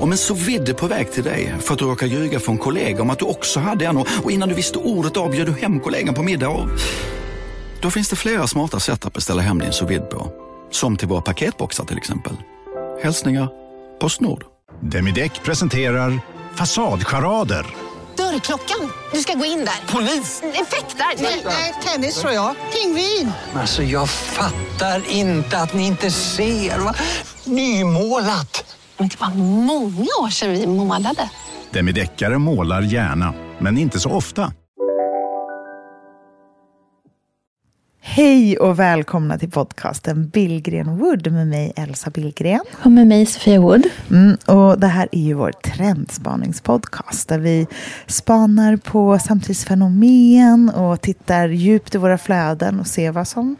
Om en så vidde på väg till dig för att du råkar ljuga från kollega om att du också hade en och innan du visste ordet av du hem kollegan på middag och... Då finns det flera smarta sätt att beställa hem din sous på. Som till våra paketboxar till exempel. Hälsningar Postnord. Demideck presenterar Fasadcharader. Dörrklockan. Du ska gå in där. Polis? Effektar? Nej, tennis tror jag. Pingvin. Alltså jag fattar inte att ni inte ser. Va? Nymålat. Men det var många år sedan vi målade. Demideckare målar gärna, men inte så ofta. Hej och välkomna till podcasten Billgren Wood med mig Elsa Billgren. Och med mig Sofia Wood. Mm, och det här är ju vår trendspaningspodcast där vi spanar på samtidsfenomen och tittar djupt i våra flöden och ser vad som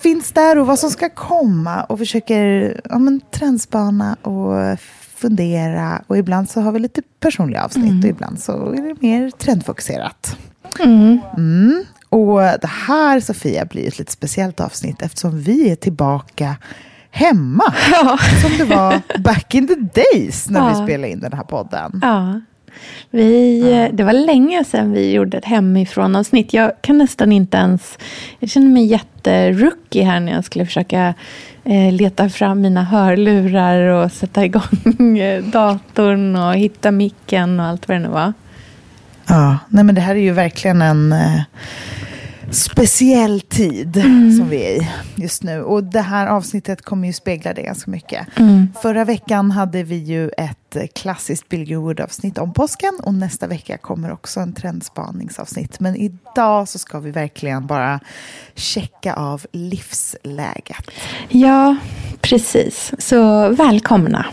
finns där och vad som ska komma och försöker ja, men, trendspana och fundera och ibland så har vi lite personliga avsnitt mm. och ibland så är det mer trendfokuserat. Mm. Mm. Och det här, Sofia, blir ett lite speciellt avsnitt eftersom vi är tillbaka hemma. Ja. Som det var back in the days när ja. vi spelade in den här podden. Ja. Vi, ja. Det var länge sedan vi gjorde ett hemifrån-avsnitt. Jag kan nästan inte ens... Jag känner mig jätterookie här när jag skulle försöka eh, leta fram mina hörlurar och sätta igång datorn och hitta micken och allt vad det nu var. Ja, nej men det här är ju verkligen en eh, speciell tid mm. som vi är i just nu. Och det här avsnittet kommer ju spegla det ganska mycket. Mm. Förra veckan hade vi ju ett klassiskt Bill Wood-avsnitt om påsken och nästa vecka kommer också en trendspaningsavsnitt. Men idag så ska vi verkligen bara checka av livsläget. Ja, precis. Så välkomna.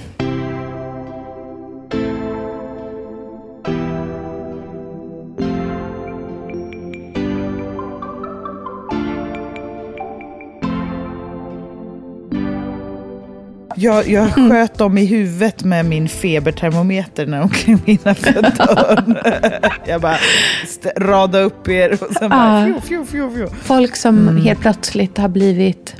Jag, jag mm. sköt dem i huvudet med min febertermometer när de klev innanför dörren. jag bara rada upp er och sen bara fjo, fjo, fjo, fjo. Folk som mm. helt plötsligt har blivit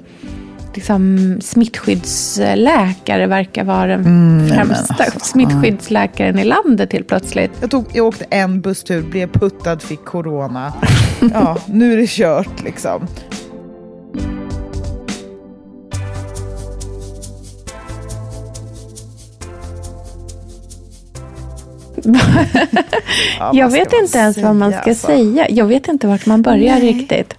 liksom, smittskyddsläkare verkar vara den mm, främsta alltså, smittskyddsläkaren i landet helt plötsligt. Jag, tog, jag åkte en busstur, blev puttad, fick corona. ja, nu är det kört liksom. jag vet inte ens vad man ska alltså. säga. Jag vet inte vart man börjar Nej. riktigt.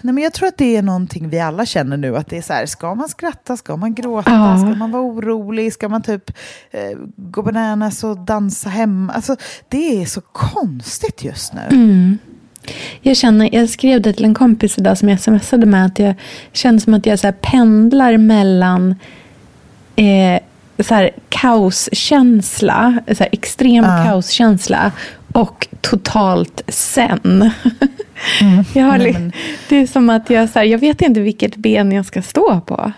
Nej, men jag tror att det är någonting vi alla känner nu. Att det är så här, ska man skratta? Ska man gråta? Ja. Ska man vara orolig? Ska man typ eh, gå bananas och dansa hemma? Alltså, det är så konstigt just nu. Mm. Jag, känner, jag skrev det till en kompis idag som jag smsade med. Att jag känner som att jag så pendlar mellan eh, så här, kaoskänsla, så här, extrem uh. kaoskänsla och totalt sen. Mm. jag har, Nej, men... Det är som att jag, så här, jag vet inte vilket ben jag ska stå på.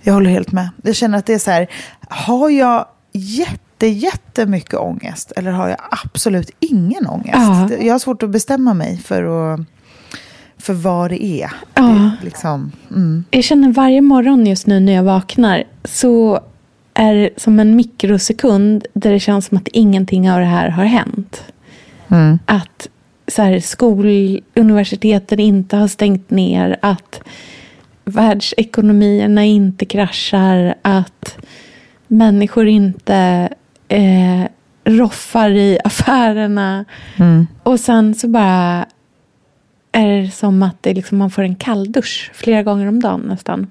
Jag håller helt med. Jag känner att det är så här, har jag jätte, jättemycket ångest eller har jag absolut ingen ångest? Uh. Jag har svårt att bestämma mig för att för vad det är. Ja. Det, liksom, mm. Jag känner varje morgon just nu när jag vaknar så är som en mikrosekund där det känns som att ingenting av det här har hänt. Mm. Att så här, skoluniversiteten inte har stängt ner, att världsekonomierna inte kraschar, att människor inte eh, roffar i affärerna. Mm. Och sen så bara är det som att det liksom, man får en kalldusch flera gånger om dagen nästan.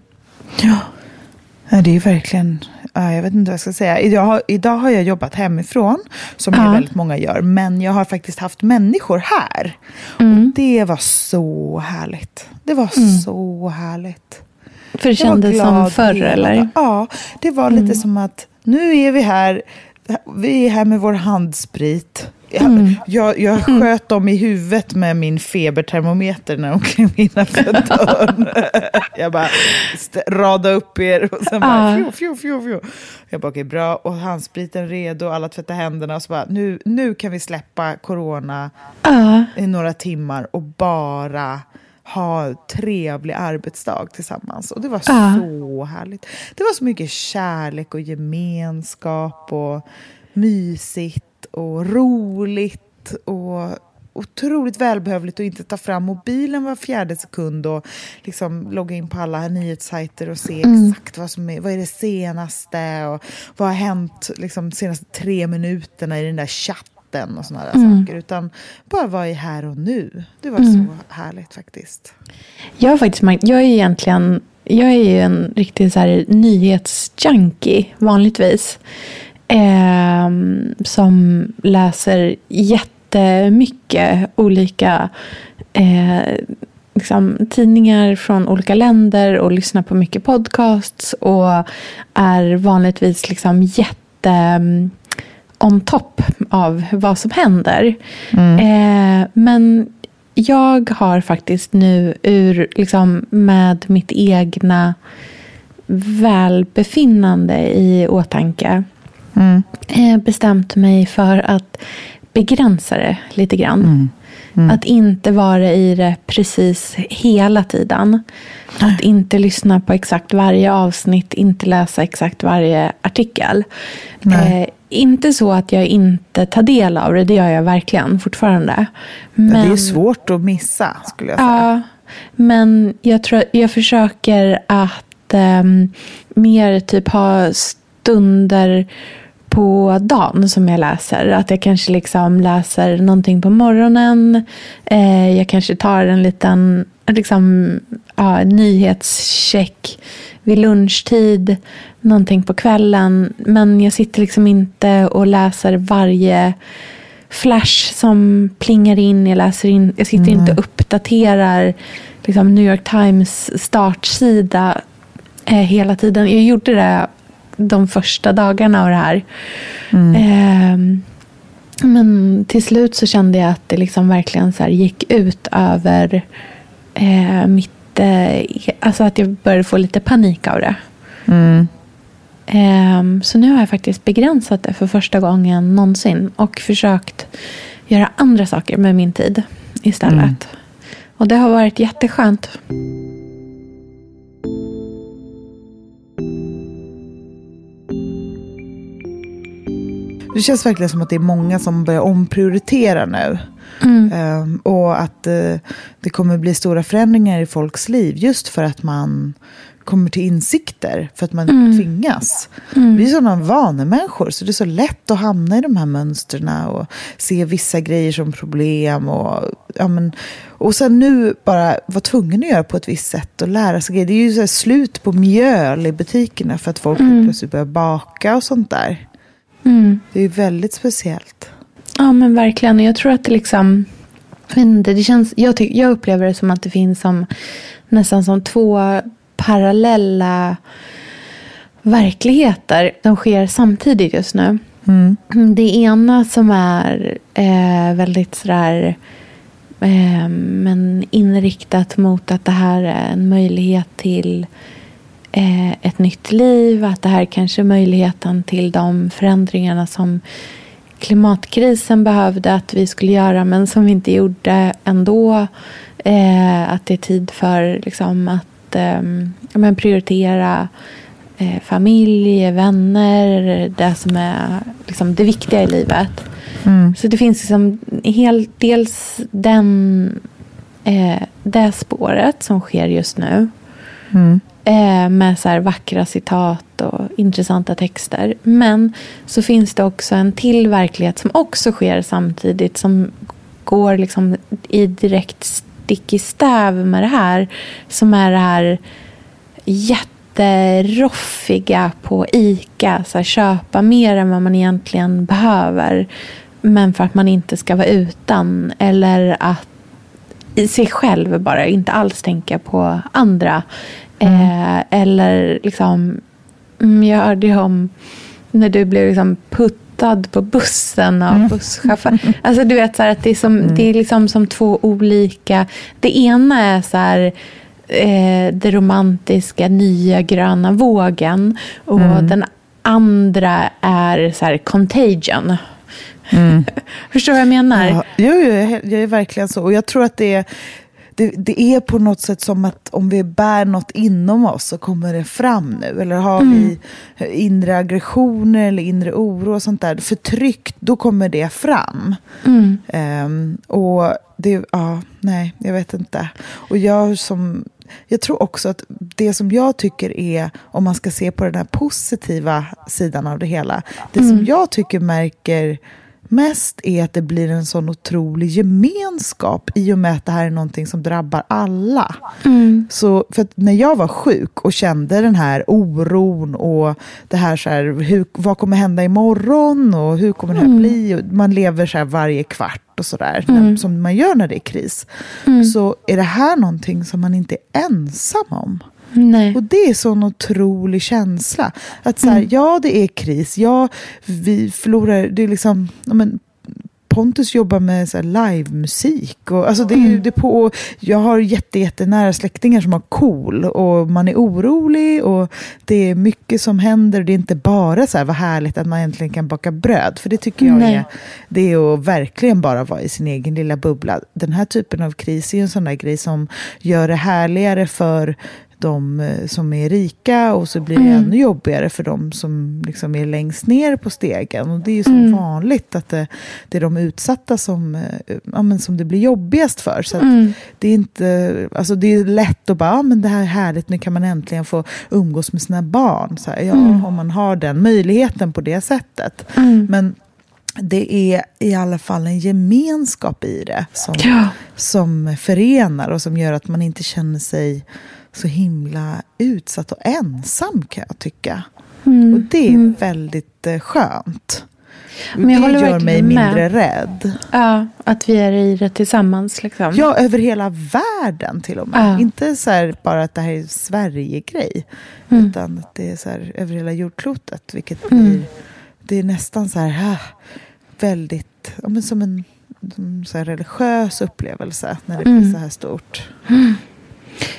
Ja, det är verkligen jag vet inte vad jag ska säga. Idag har, idag har jag jobbat hemifrån, som ja. väldigt många gör. Men jag har faktiskt haft människor här. Mm. Och det var så härligt. Det var mm. så härligt. För det kändes som förr, eller? Ja, det var lite mm. som att nu är vi här. Vi är här med vår handsprit. Mm. Jag, jag mm. sköt dem i huvudet med min febertermometer när de klev innanför dörren. jag bara rada upp er och sen bara fjo, fjo, fjo, fjo. Jag bara okej, okay, bra. Och handspriten redo, alla tvättar händerna. Och så bara, nu, nu kan vi släppa corona uh. i några timmar och bara ha trevlig arbetsdag tillsammans. Och det var Ja. så härligt. Det var så mycket kärlek och gemenskap och mysigt och roligt och otroligt välbehövligt att inte ta fram mobilen var fjärde sekund och liksom logga in på alla nyhetssajter och se exakt vad som är, vad är det senaste och vad har hänt liksom, de senaste tre minuterna i den där chatten och sådana där saker. Utan bara vara i här och nu. Det var så härligt faktiskt. Jag faktiskt jag är egentligen, jag är ju en riktig så här nyhetsjunkie vanligtvis. Ehm, som läser jättemycket olika eh, liksom, tidningar från olika länder och lyssnar på mycket podcasts och är vanligtvis liksom jätte mm, on top av vad som händer. Eh, men jag har faktiskt nu ur, liksom, med mitt egna välbefinnande i åtanke eh, bestämt mig för att begränsa det lite grann. Att inte vara i det precis hela tiden. Att inte lyssna på exakt varje avsnitt, inte läsa exakt varje artikel. Eh, inte så att jag inte tar del av det, det gör jag verkligen fortfarande. Men... Det är svårt att missa skulle jag säga. Ja, men jag tror jag försöker att ehm, mer typ ha stunder på dagen som jag läser. Att jag kanske liksom läser någonting på morgonen. Eh, jag kanske tar en liten liksom, ja, nyhetscheck vid lunchtid. Någonting på kvällen. Men jag sitter liksom inte och läser varje flash som plingar in. Jag, läser in, jag sitter inte och uppdaterar liksom, New York Times startsida eh, hela tiden. Jag gjorde det de första dagarna av det här. Ehm, men till slut så kände jag att det liksom verkligen så gick ut över eh, mitt... Eh, alltså att jag började få lite panik av det. Ehm, så nu har jag faktiskt begränsat det för första gången någonsin och försökt göra andra saker med min tid istället. Och det har varit jätteskönt. Det känns verkligen som att det är många som börjar omprioritera nu. Ehm, och att eh, det kommer bli stora förändringar i folks liv just för att man kommer till insikter, för att man tvingas. Vi är sådana vanemänniskor, så det är så lätt att hamna i de här mönstren och se vissa grejer som problem. Och, ja, men, och sen nu bara vara tvungen att göra på ett visst sätt och lära sig grejer. Det är ju så slut på mjöl i butikerna för att folk plötsligt börjar baka och sånt där. Det är ju väldigt speciellt. Ja men verkligen. Jag tror att det liksom... inte, Det känns, jag, tyck, jag upplever det som att det finns som, nästan som två parallella verkligheter. De sker samtidigt just nu. Det ena som är eh, väldigt sådär eh, men inriktat mot att det här är en möjlighet till eh, ett nytt liv. Att det här kanske är möjligheten till de förändringarna som klimatkrisen behövde att vi skulle göra men som vi inte gjorde ändå. Eh, att det är tid för liksom, att eh, men prioritera eh, familj, vänner, det som är liksom, det viktiga i livet. Så det finns liksom helt, dels den, eh, det spåret som sker just nu. Eh, med så här vackra citat och intressanta texter. Men så finns det också en till verklighet som också sker samtidigt. Som går liksom i direkt stick i stäv med det här. Som är det här jätteroffiga på ICA. Så här, köpa mer än vad man egentligen behöver. Men för att man inte ska vara utan. Eller att i sig själv bara, inte alls tänka på andra. Eh, eller liksom, mm, jag hörde ju om när du blev liksom puttad på bussen av busschaufför. Alltså du vet så att det är, som, det är liksom som två olika. Det ena är så här eh, det romantiska nya gröna vågen. Och den andra är så här contagion. Förstår du vad jag menar? Ja, jo, jo, jag är- jag är verkligen så. Och jag tror att det är, det det, är på något sätt som att om vi bär något inom oss så kommer det fram nu. Eller har vi inre aggressioner eller inre oro och sånt där, förtryck, då kommer det fram. Ehm, och det, ja, nej, jag vet inte. Och jag som jag tror också att det som jag tycker är, om man ska se på den här positiva sidan av det hela, det som jag tycker märker mest är att det blir en sån otrolig gemenskap i och med att det här är någonting som drabbar alla. Så för när jag var sjuk och kände den här oron och det här, så här hur, vad kommer hända imorgon och hur kommer det här bli? Och man lever så här varje kvart och sådär, när- som man gör när det är kris. Så är det här någonting som man inte är ensam om. Nej. Och det är sån otrolig känsla. Att så här, ja det är kris, ja vi förlorar, det är liksom, ja, men, Pontus jobbar med så livemusik. Och, alltså det är ju det på, jag har jätte, jättenära släktingar som har KOL och man är orolig och det är mycket som händer. Det är inte bara så här, vad härligt att man äntligen kan baka bröd. För det tycker jag Nej. är, det är att verkligen bara vara i sin egen lilla bubbla. Den här typen av kris är en sån där grej som gör det härligare för de eh, som är rika och så blir det ännu jobbigare för de som liksom är längst ner på stegen. Och det är ju som vanligt att det, det är de utsatta som, eh, ja, men som det blir jobbigast för. Så att det, är inte, alltså det är lätt att bara, ja, men det här är härligt, nu kan man äntligen få umgås med sina barn. Så här, ja, Om man har den möjligheten på det sättet. Men det är i alla fall en gemenskap i det som, Ja. som förenar och som gör att man inte känner sig så himla utsatt och ensam kan jag tycka. Och det är väldigt eh, skönt. Men jag det gör mig verkligen med. mindre rädd. Ja, att vi är i det tillsammans. Liksom. Ja, över hela världen till och med. Ja. Inte så här bara att det här är Sverige-grej. Mm. Utan att det är så här över hela jordklotet. Vilket blir, det är nästan så här ah, väldigt, ja, men som en så religiös upplevelse när det Mm. blir så här stort.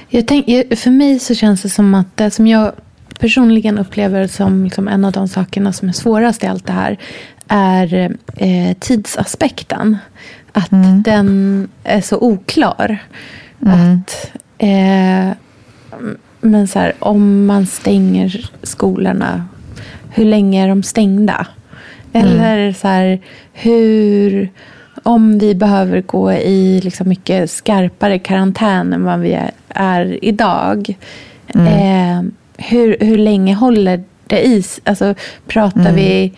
Jag tänk, för mig så känns det som att det som jag personligen upplever som liksom en av de sakerna som är svårast i allt det här är eh, tidsaspekten. Att den är så oklar. Att, eh, men så här, om man stänger skolorna, hur länge är de stängda? Eller så här, hur, om vi behöver gå i liksom mycket skarpare karantän än vad vi är, idag. Eh, hur, hur länge håller det i? Alltså, pratar vi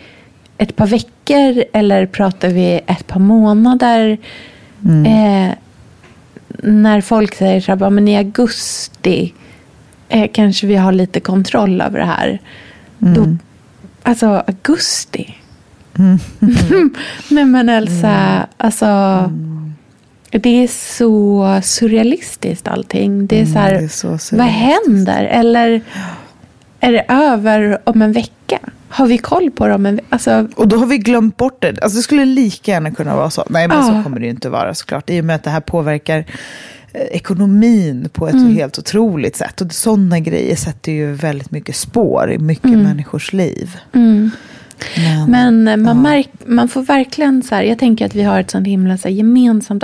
ett par veckor eller pratar vi ett par månader? Eh, när folk säger så här, "Ja, men i augusti eh, kanske vi har lite kontroll över det här. Då, alltså augusti. Nej men Elsa, alltså. Det är så surrealistiskt allting. Det är så här, det är så vad händer? Eller är det över om en vecka? Har vi koll på det om en? Alltså, Och då har vi glömt bort det. Alltså det skulle lika gärna kunna vara så. Nej, men Ja. så kommer det ju inte vara såklart. I och med att det här påverkar eh, ekonomin på ett Mm. helt otroligt sätt. Och sådana grejer sätter ju väldigt mycket spår i mycket människors liv. Men, Mm. men eh, man, märk, man får verkligen så här, jag tänker att vi har ett sånt himla så här, gemensamt.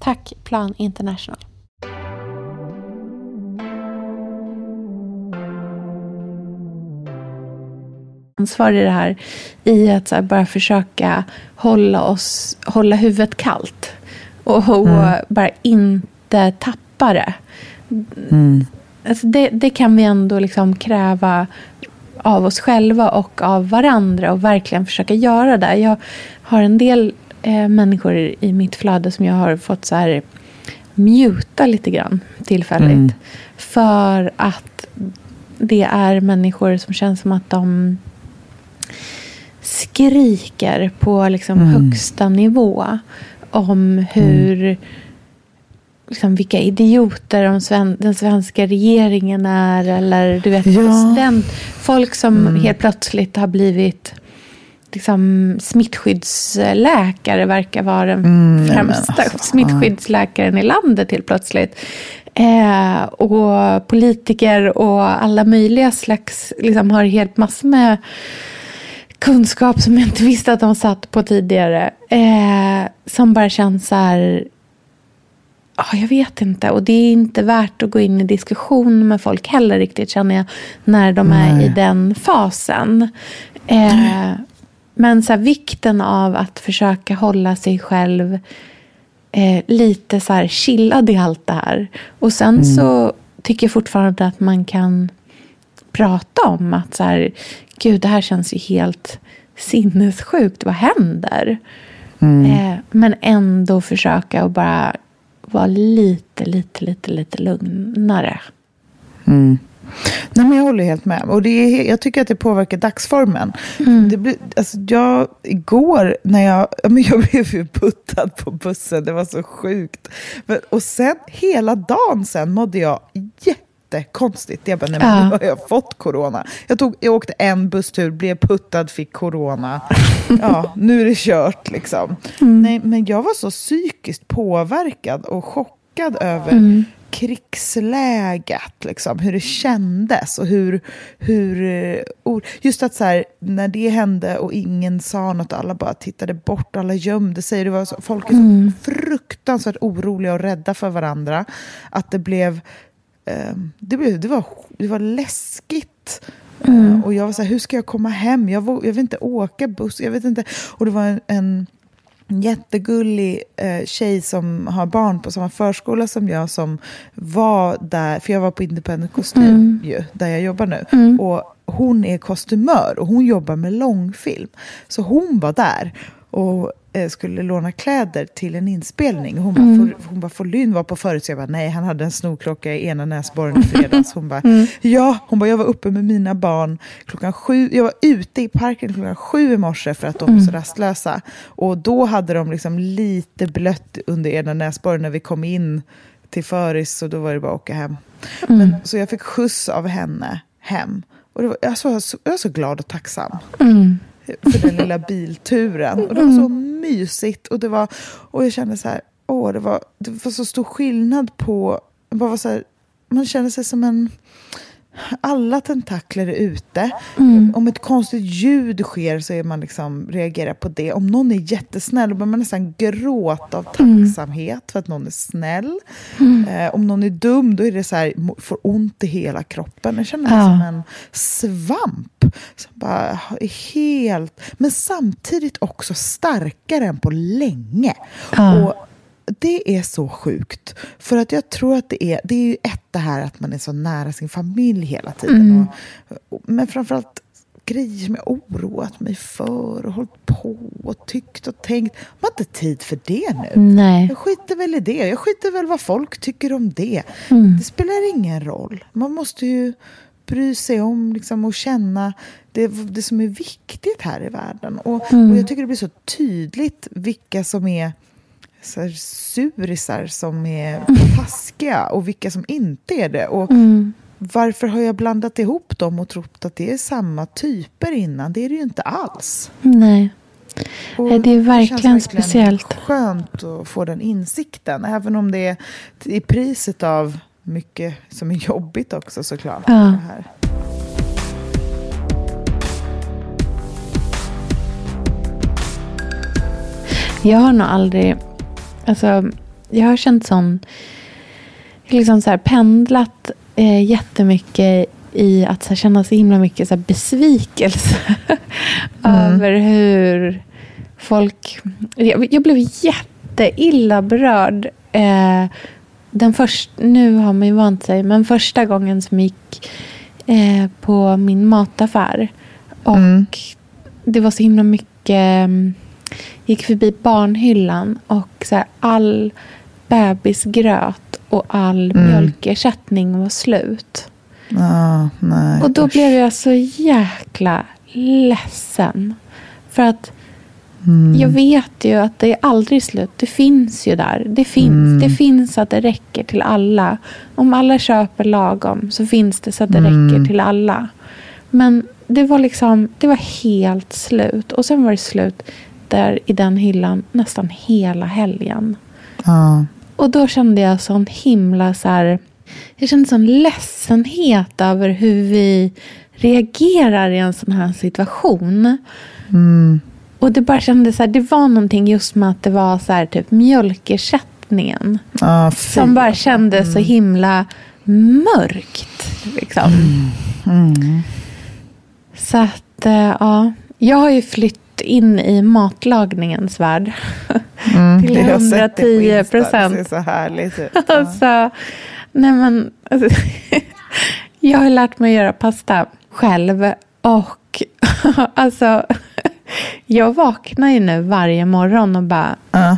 Tack Plan International. ansvar i det här. I att här, bara försöka hålla, oss, hålla huvudet kallt. Och, och Mm. bara inte tappa det. Mm. Alltså det, det kan vi ändå liksom kräva av oss själva och av varandra och verkligen försöka göra det. Jag har en del eh, människor i mitt flöde som jag har fått så här muta lite grann tillfälligt. Mm. För att det är människor som känns som att de skriker på liksom Mm. högsta nivå om hur liksom, vilka idioter de sven, den svenska regeringen är. Eller du vet, Ja. den, folk som Mm. helt plötsligt har blivit liksom, smittskyddsläkare verkar vara den Mm, främsta alltså, smittskyddsläkaren i landet helt plötsligt. Eh, och politiker och alla möjliga slags, liksom har helt massor med kunskap som jag inte visste att de satt på tidigare. Eh, som bara känns så här, ja, jag vet inte. Och det är inte värt att gå in i diskussion med folk heller riktigt känner jag. När de är Nej. i den fasen. Eh, men så här, vikten av att försöka hålla sig själv eh, lite så här chillad i allt det här. Och sen så tycker jag fortfarande att man kan prata om att så här, gud det här känns ju helt sinnessjukt, vad händer? Eh, men ändå försöka att bara vara lite, lite, lite, lite lugnare. Mm. Nej, men jag håller helt med. Och det är, jag tycker att det påverkar dagsformen. Det blir, alltså jag, igår när jag, ja, men jag blev ju puttad på bussen, det var så sjukt. Men, och sen hela dagen sen mådde jag jättekonstigt. Jag bara, nej, men nu har jag fått corona. Jag, tog, jag åkte en busstur, blev puttad, fick corona. Ja, nu är det kört liksom. Nej, men jag var så psykiskt påverkad och chockad över krigsläget, liksom, hur det kändes och hur... hur eh, just att så här, när det hände och ingen sa något, alla bara tittade bort, alla gömde sig. Det var så, folk är så fruktansvärt oroliga och rädda för varandra. Att det blev... eh, det, blev det, var, det var läskigt. Eh, och jag var så här, hur ska jag komma hem? Jag, våg, jag vill inte åka buss. Jag vet inte. Och det var en, en jättegullig eh, tjej som har barn på samma förskola som jag som var där, för jag var på Independent kostym ju, där jag jobbar nu. Och hon är kostymör och hon jobbar med långfilm. Så hon var där och eh, skulle låna kläder till en inspelning. Hon bara, får, hon bara, får Lynn vara på förut? Så jag bara, nej, han hade en snorklocka i ena näsborren i fredags. Hon bara, ja, hon bara, jag var uppe med mina barn klockan sju. Jag var ute i parken klockan sju i morse för att de är så rastlösa. Och då hade de liksom lite blött under ena näsborren när vi kom in till Föris och då var det bara att åka hem. Men, så jag fick skjuts av henne hem. Och det var, jag, var så, jag var så glad och tacksam för den lilla bilturen. Och det var så mysigt. Och, det var, och jag kände så här, åh, det var, det var så stor skillnad på... Bara var så här, man kände sig som en... Alla tentakler är ute. Om ett konstigt ljud sker så är man liksom, reagerar på det. Om någon är jättesnäll då börjar man nästan gråta av tacksamhet för att någon är snäll. Eh, om någon är dum då är det så här, får ont i hela kroppen. Jag känner mig Ja. som en svamp. Som bara är helt... Men samtidigt också starkare än på länge. Ja. Och det är så sjukt. För att jag tror att det är, det är ju ett det här att man är så nära sin familj hela tiden. Och, och, men framförallt grejer som jag oroat mig för och hållit på och tyckt och tänkt. Man har inte tid för det nu. Nej. Jag skiter väl i det. Jag skiter väl vad folk tycker om det. Det spelar ingen roll. Man måste ju bry sig om liksom, och känna det, det som är viktigt här i världen. Och, och jag tycker det blir så tydligt vilka som är så här, surisar som är taskiga och vilka som inte är det. Och Varför har jag blandat ihop dem och trott att det är samma typer innan? Det är det ju inte alls. Nej. Och det är känns verkligen speciellt. skönt att få den insikten, även om det är i priset av mycket som är jobbigt också såklart. Ja. Det. Jag har nog aldrig... Alltså, jag har känt sån... Liksom så här, pendlat eh, jättemycket i att så här, känna så himla mycket så här, besvikelse över hur folk... Jag, jag blev jätteilla berörd. Eh, den först, nu har man ju vant sig, men första gången som jag gick eh, på min mataffär. Och det var så himla mycket... mm, gick förbi barnhyllan och så här, all bebisgröt och all mjölkersättning var slut. Ah, nej, Och då usch. blev jag så jäkla ledsen. För att Mm. jag vet ju att det är aldrig slut. Det finns ju där. Det finns. Mm. Det finns att det räcker till alla. Om alla köper lagom så finns det så att det Mm. räcker till alla. Men det var liksom, det var helt slut. Och sen var det slut där i den hyllan nästan hela helgen. Ja. Och då kände jag sån himla så här, jag kände sån ledsenhet över hur vi reagerar i en sån här situation. Mm. Och det bara kändes så här, det var någonting just med att det var så här typ mjölkersättningen. Fy. Som bara kändes så himla mörkt. Liksom. Så att, eh, ja. Jag har ju flytt in i matlagningens värld. Mm, till jag har sett det på 110 Insta. Det procent. ser så härligt ut. Alltså, nej men. Alltså, jag har lärt mig att göra pasta själv. Och alltså, jag vaknar ju nu varje morgon och bara, Ja.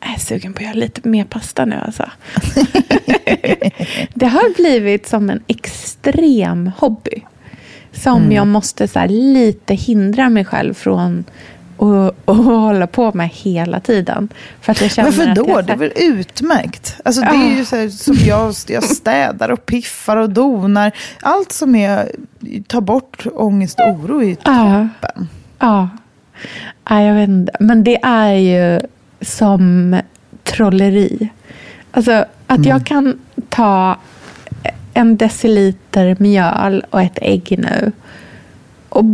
jag är sugen på att göra lite mer pasta nu alltså. det har blivit som en extrem hobby. Som jag måste så här, lite hindra mig själv från att, att hålla på med hela tiden. För att jag känner Varför att då? jag, Det är väl utmärkt? Alltså, det är ju så här, som jag, jag städar och piffar och donar. Allt som är, tar bort ångest och oro i toppen. Ja. ja, jag vet inte. Men det är ju som trolleri. Alltså att jag kan ta en deciliter mjöl och ett ägg nu. Och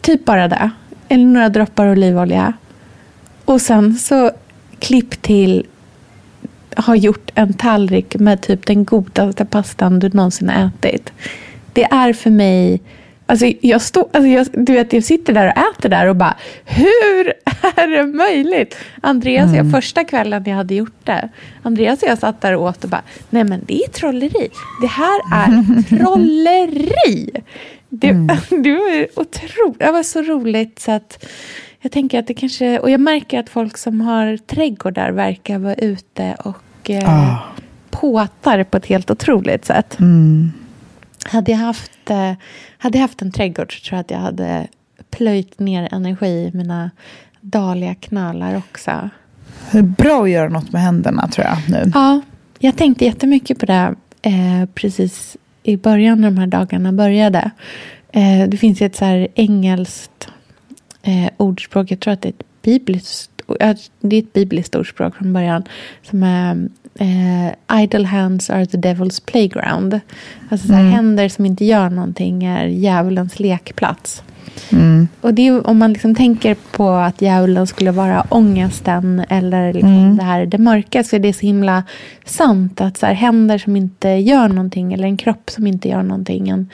typ bara det. Eller några droppar olivolja. Och sen så klipp till har gjort en tallrik med typ den godaste pastan du någonsin har ätit. Det är för mig... Alltså jag, stå, alltså jag, du vet, jag sitter där och äter där och bara, hur är det möjligt? Andreas och jag, första kvällen jag hade gjort det, Andreas och jag satt där och åt och bara, nej men det är trolleri. Det här är trolleri. Det, det var otroligt, det var så roligt så att jag tänker att det kanske, och jag märker att folk som har trädgårdar verkar vara ute och eh, Ah. påtar på ett helt otroligt sätt. Hade jag haft, eh, hade jag haft en trädgård så tror jag att jag hade plöjt ner energi i mina dahliaknölar också. Det är bra att göra något med händerna tror jag nu. Ja, jag tänkte jättemycket på det eh, precis i början när de här dagarna började. Eh, det finns ju ett så här engelskt eh, ordspråk, jag tror att det är ett bibliskt, det är ett bibliskt ordspråk från början som är eh, idle hands are the devil's playground. Alltså så här, händer som inte gör någonting är djävulens lekplats. Och det är, om man liksom tänker på att djävulen skulle vara ångesten eller liksom det här det mörka så är det så himla sant att så här, händer som inte gör någonting eller en kropp som inte gör någonting en,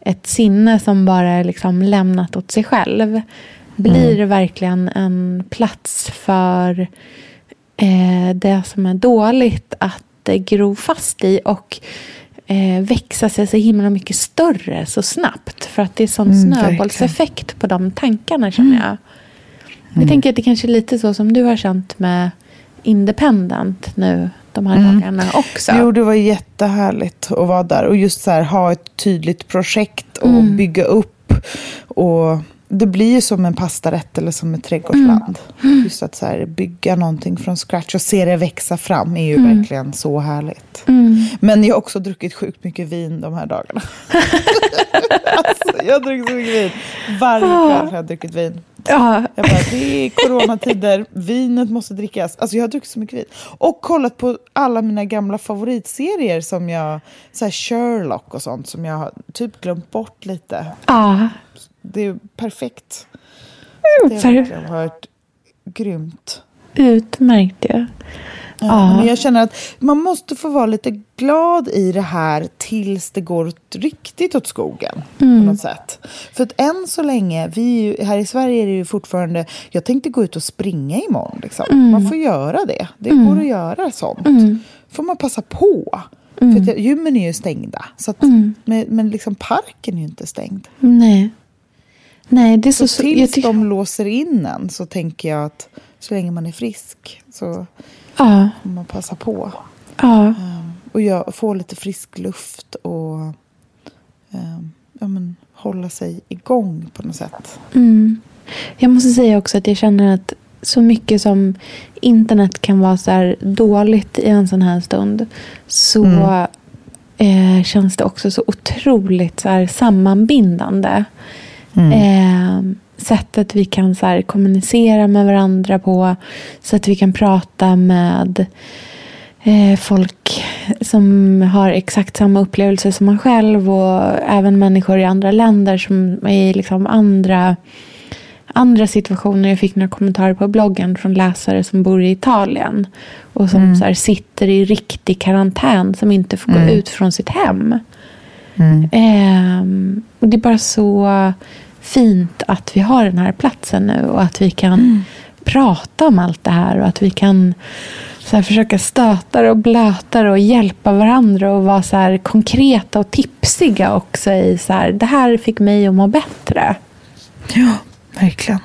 ett sinne som bara är liksom lämnat åt sig själv blir verkligen en plats för eh, det som är dåligt att eh, gro fast i och eh, växa sig så himla mycket större så snabbt. För att det är sån Mm, snöbollseffekt på de tankarna känner jag. Jag tänker att det kanske är lite så som du har känt med Independent nu de här dagarna också. Jo, det var jättehärligt att vara där. Och just så här, ha ett tydligt projekt och bygga upp. Och det blir ju som en pastarätt eller som ett trädgårdsland. Just att så här, bygga någonting från scratch och se det växa fram är ju verkligen så härligt. Men jag har också druckit sjukt mycket vin de här dagarna. alltså, jag har druckit så mycket vin. Varje kväll har jag druckit vin. Ja, Jag bara, det är coronatider, vinet måste drickas. Alltså jag har druckit så mycket vin. Och kollat på alla mina gamla favoritserier som jag, så här Sherlock och sånt som jag har typ glömt bort lite. ja. Det är perfekt. Det har verkligen varit grymt. Utmärkt ju. Ja, Men jag känner att man måste få vara lite glad i det här tills det går riktigt åt skogen. På något sätt. För att än så länge, vi, här i Sverige är det ju fortfarande... Jag tänkte gå ut och springa imorgon. Liksom. Man får göra det. Det går att göra sånt. får man passa på. För att gymmen är ju stängda. Så att, men, men liksom parken är ju inte stängd. Nej. Nej, det är så... Så så tills tycker- de låser in en så tänker jag att så länge man är frisk så Ja, får man passa på. ja. Och jag, få lite frisk luft och ehm, ja, men, hålla sig igång på något sätt. Mm. Jag måste säga också att jag känner att så mycket som internet kan vara så här dåligt i en sån här stund så eh, känns det också så otroligt så här sammanbindande. Eh, sättet vi kan så här kommunicera med varandra på. Så att vi kan prata med eh, folk som har exakt samma upplevelse som man själv och även människor i andra länder som är i liksom andra, andra situationer. Jag fick några kommentarer på bloggen från läsare som bor i Italien och som så här, sitter i riktig karantän som inte får gå ut från sitt hem. Ehm, och det är bara så fint att vi har den här platsen nu och att vi kan prata om allt det här och att vi kan så här, försöka stöta och blöta och hjälpa varandra och vara så här konkreta och tipsiga också i så här, det här fick mig att må bättre. Ja, verkligen.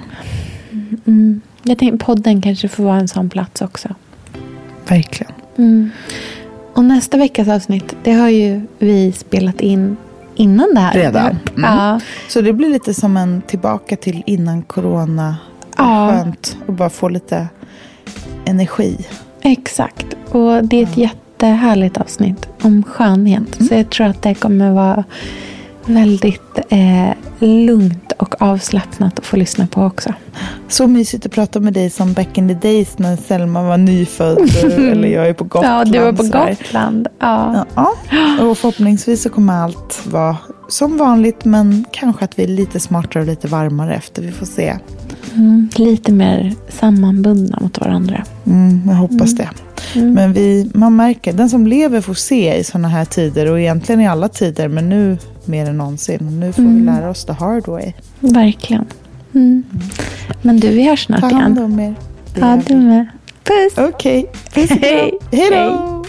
Jag tänkte podden kanske får vara en sån plats också. Verkligen. Och nästa veckas avsnitt, det har ju vi spelat in innan det här. Redan? Mm. Ja. Så det blir lite som en tillbaka till innan corona. Ja. Skönt att bara få lite energi. Exakt. Och det är ett jättehärligt avsnitt om skönhet. Så jag tror att det kommer vara väldigt eh, lugnt avslappnat att få lyssna på också. Så mysigt att prata med dig som back in the days när Selma var nyfödd. eller jag är på Gotland. ja, du var på. Gotland. Ja. Ja, och förhoppningsvis så kommer allt vara som vanligt men kanske att vi är lite smartare och lite varmare efter. Vi får se. Mm, lite mer sammanbundna mot varandra. Mm, jag hoppas det. Men vi, man märker, den som lever får se i sådana här tider och egentligen i alla tider men nu mer än någonsin. Nu får vi lära oss the hard way. Verkligen. Mm. Men du, vi hörs Ta snart hand igen. om er. Ja, du med. Puss! Okej, kram. Hej. Hej då!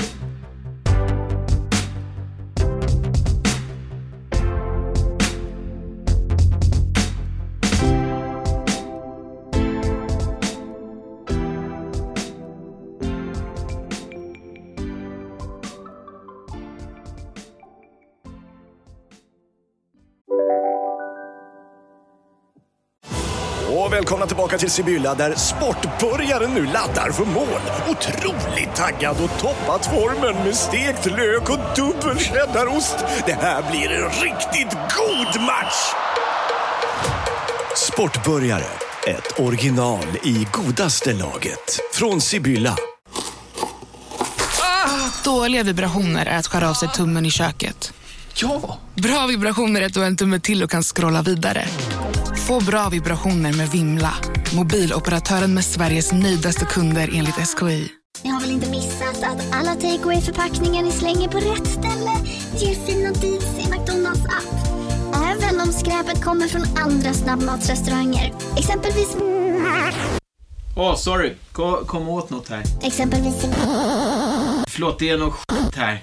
Tillbaka till Sibylla där sportbörjaren nu laddar för mål. Otroligt taggad och toppat formen med stekt lök och dubbel cheddarost. Det här blir en riktigt god match! Sportbörjare, ett original i godaste laget. Från Sibylla. Dåliga vibrationer är att skära av sig tummen i köket. Ja! Bra vibrationer är att du har en tumme till och kan scrolla vidare. Få bra vibrationer med Vimla. Mobiloperatören med Sveriges nöjdaste kunder enligt SKI. Ni har väl inte missat att alla takeaway förpackningar ni slänger på rätt ställe ger fina deals i McDonalds app. Även om skräpet kommer från andra snabbmatsrestauranger. Exempelvis... Åh, sorry. Kom, kom åt något här. Exempelvis... Förlåt, det är något skit här.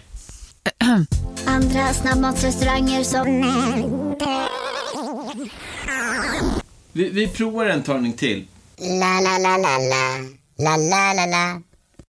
Andra snabbmatsrestauranger som... Vi, vi provar en talning till. La, la, la, la, la. La, la, la, la.